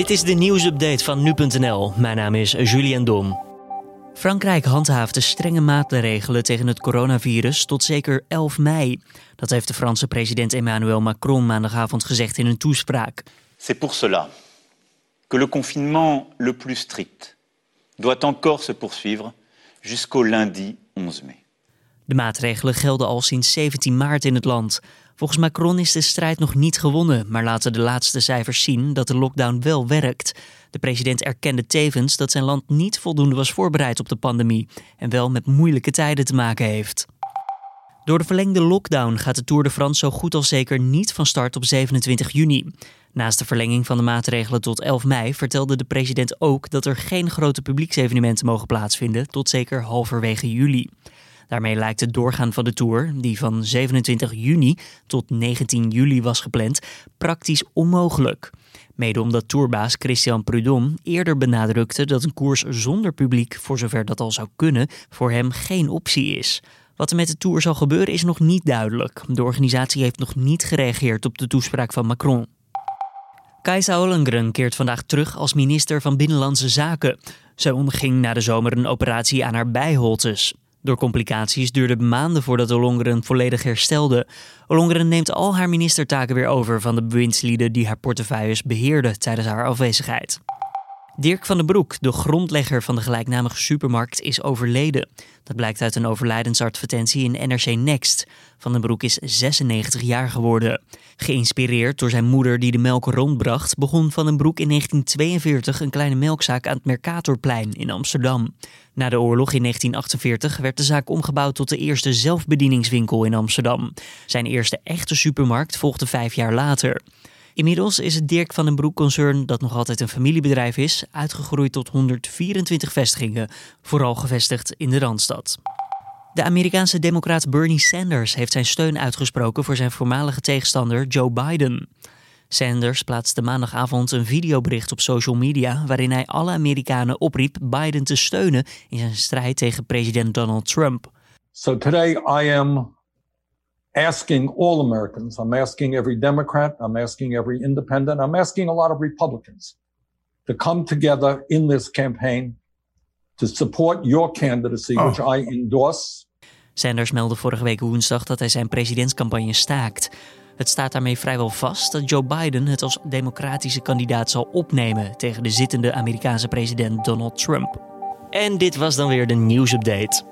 Dit is de nieuwsupdate van nu.nl. Mijn naam is Julian Dom. Frankrijk handhaaft de strenge maatregelen tegen het coronavirus tot zeker 11 mei. Dat heeft de Franse president Emmanuel Macron maandagavond gezegd in een toespraak. C'est pour cela que le confinement le plus strict doit encore se poursuivre jusqu'au lundi 11 mai. De maatregelen gelden al sinds 17 maart in het land. Volgens Macron is de strijd nog niet gewonnen, maar laten de laatste cijfers zien dat de lockdown wel werkt. De president erkende tevens dat zijn land niet voldoende was voorbereid op de pandemie en wel met moeilijke tijden te maken heeft. Door de verlengde lockdown gaat de Tour de France zo goed als zeker niet van start op 27 juni. Naast de verlenging van de maatregelen tot 11 mei vertelde de president ook dat er geen grote publieksevenementen mogen plaatsvinden tot zeker halverwege juli. Daarmee lijkt het doorgaan van de Tour, die van 27 juni tot 19 juli was gepland, praktisch onmogelijk. Mede omdat tourbaas Christian Prudhomme eerder benadrukte dat een koers zonder publiek, voor zover dat al zou kunnen, voor hem geen optie is. Wat er met de Tour zal gebeuren is nog niet duidelijk. De organisatie heeft nog niet gereageerd op de toespraak van Macron. Kajsa Ollengren keert vandaag terug als minister van Binnenlandse Zaken. Zij onderging na de zomer een operatie aan haar bijholtes. Door complicaties duurde het maanden voordat Ollongren volledig herstelde. Ollongren neemt al haar ministertaken weer over van de bewindslieden die haar portefeuilles beheerden tijdens haar afwezigheid. Dirk van den Broek, de grondlegger van de gelijknamige supermarkt, is overleden. Dat blijkt uit een overlijdensadvertentie in NRC Next. Van den Broek is 96 jaar geworden. Geïnspireerd door zijn moeder die de melk rondbracht, begon Van den Broek in 1942 een kleine melkzaak aan het Mercatorplein in Amsterdam. Na de oorlog in 1948 werd de zaak omgebouwd tot de eerste zelfbedieningswinkel in Amsterdam. Zijn eerste echte supermarkt volgde vijf jaar later. Inmiddels is het Dirk van den Broek-concern, dat nog altijd een familiebedrijf is, uitgegroeid tot 124 vestigingen, vooral gevestigd in de Randstad. De Amerikaanse democraat Bernie Sanders heeft zijn steun uitgesproken voor zijn voormalige tegenstander Joe Biden. Sanders plaatste maandagavond een videobericht op social media waarin hij alle Amerikanen opriep Biden te steunen in zijn strijd tegen president Donald Trump. So today I am asking all Americans, I'm asking every Democrat, I'm asking every independent, I'm asking a lot of Republicans to come together in this campaign to support your candidacy, which I endorse. Sanders meldde vorige week woensdag dat hij zijn presidentscampagne staakt. Het staat daarmee vrijwel vast dat Joe Biden het als democratische kandidaat zal opnemen tegen de zittende Amerikaanse president Donald Trump. En dit was dan weer de nieuwsupdate.